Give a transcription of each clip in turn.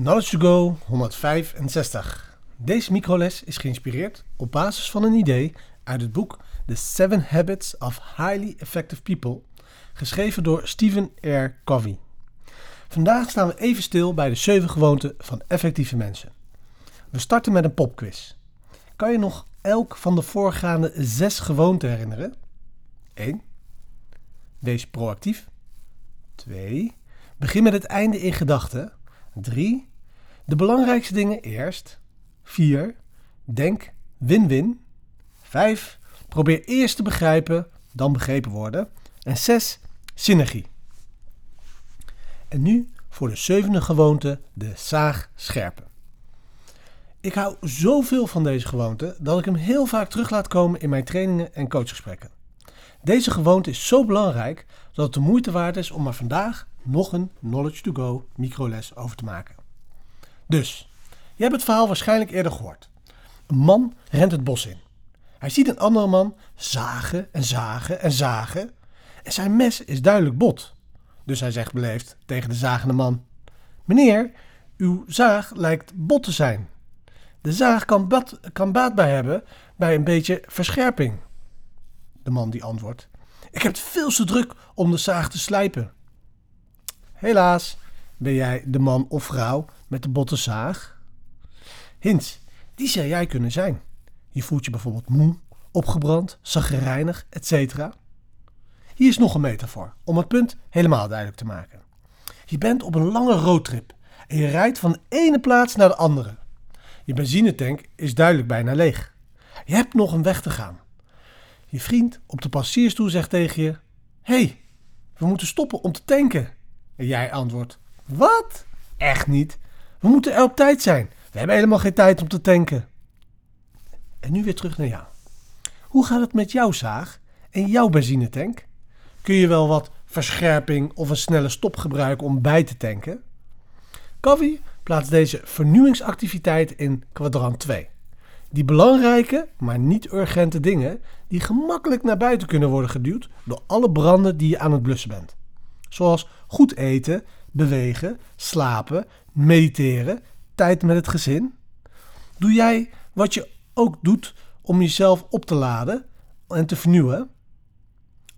Knowledge to Go 165. Deze microles is geïnspireerd op basis van een idee uit het boek The Seven Habits of Highly Effective People, geschreven door Stephen R. Covey. Vandaag staan we even stil bij de 7 gewoonten van effectieve mensen. We starten met een popquiz. Kan je nog elk van de voorgaande zes gewoonten herinneren? 1. Wees proactief. 2. Begin met het einde in gedachten. 3. De belangrijkste dingen eerst. 4. Denk win-win. 5. Probeer eerst te begrijpen, dan begrepen worden. En 6. Synergie. En nu voor de zevende gewoonte, de zaag scherpen. Ik hou zoveel van deze gewoonte dat ik hem heel vaak terug laat komen in mijn trainingen en coachgesprekken. Deze gewoonte is zo belangrijk dat het de moeite waard is om er vandaag nog een Knowledge to Go microles over te maken. Dus, je hebt het verhaal waarschijnlijk eerder gehoord. Een man rent het bos in. Hij ziet een andere man zagen en zagen en zagen. En zijn mes is duidelijk bot. Dus hij zegt beleefd tegen de zagende man: Meneer, uw zaag lijkt bot te zijn. De zaag kan, bad, kan baat bij hebben bij een beetje verscherping. De man die antwoordt: Ik heb het veel te druk om de zaag te slijpen. Helaas ben jij de man of vrouw met de botte zaag. Hint, die zou jij kunnen zijn. Je voelt je bijvoorbeeld moe, opgebrand, zaggerijnig, etc. Hier is nog een metafoor om het punt helemaal duidelijk te maken. Je bent op een lange roadtrip en je rijdt van de ene plaats naar de andere. Je benzinetank is duidelijk bijna leeg. Je hebt nog een weg te gaan. Je vriend op de passierstoel zegt tegen je: hey, we moeten stoppen om te tanken. En jij antwoordt: Wat? Echt niet. We moeten er op tijd zijn. We hebben helemaal geen tijd om te tanken. En nu weer terug naar jou. Hoe gaat het met jouw zaag en jouw benzinetank? Kun je wel wat verscherping of een snelle stop gebruiken om bij te tanken? Covey plaatst deze vernieuwingsactiviteit in kwadrant 2. Die belangrijke, maar niet urgente dingen die gemakkelijk naar buiten kunnen worden geduwd door alle branden die je aan het blussen bent. Zoals goed eten, bewegen, slapen, mediteren, tijd met het gezin. Doe jij wat je ook doet om jezelf op te laden en te vernieuwen?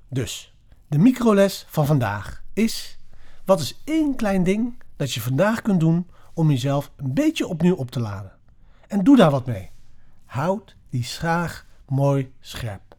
Dus, de microles van vandaag is: wat is één klein ding dat je vandaag kunt doen om jezelf een beetje opnieuw op te laden? En doe daar wat mee. Houd die schaag mooi scherp.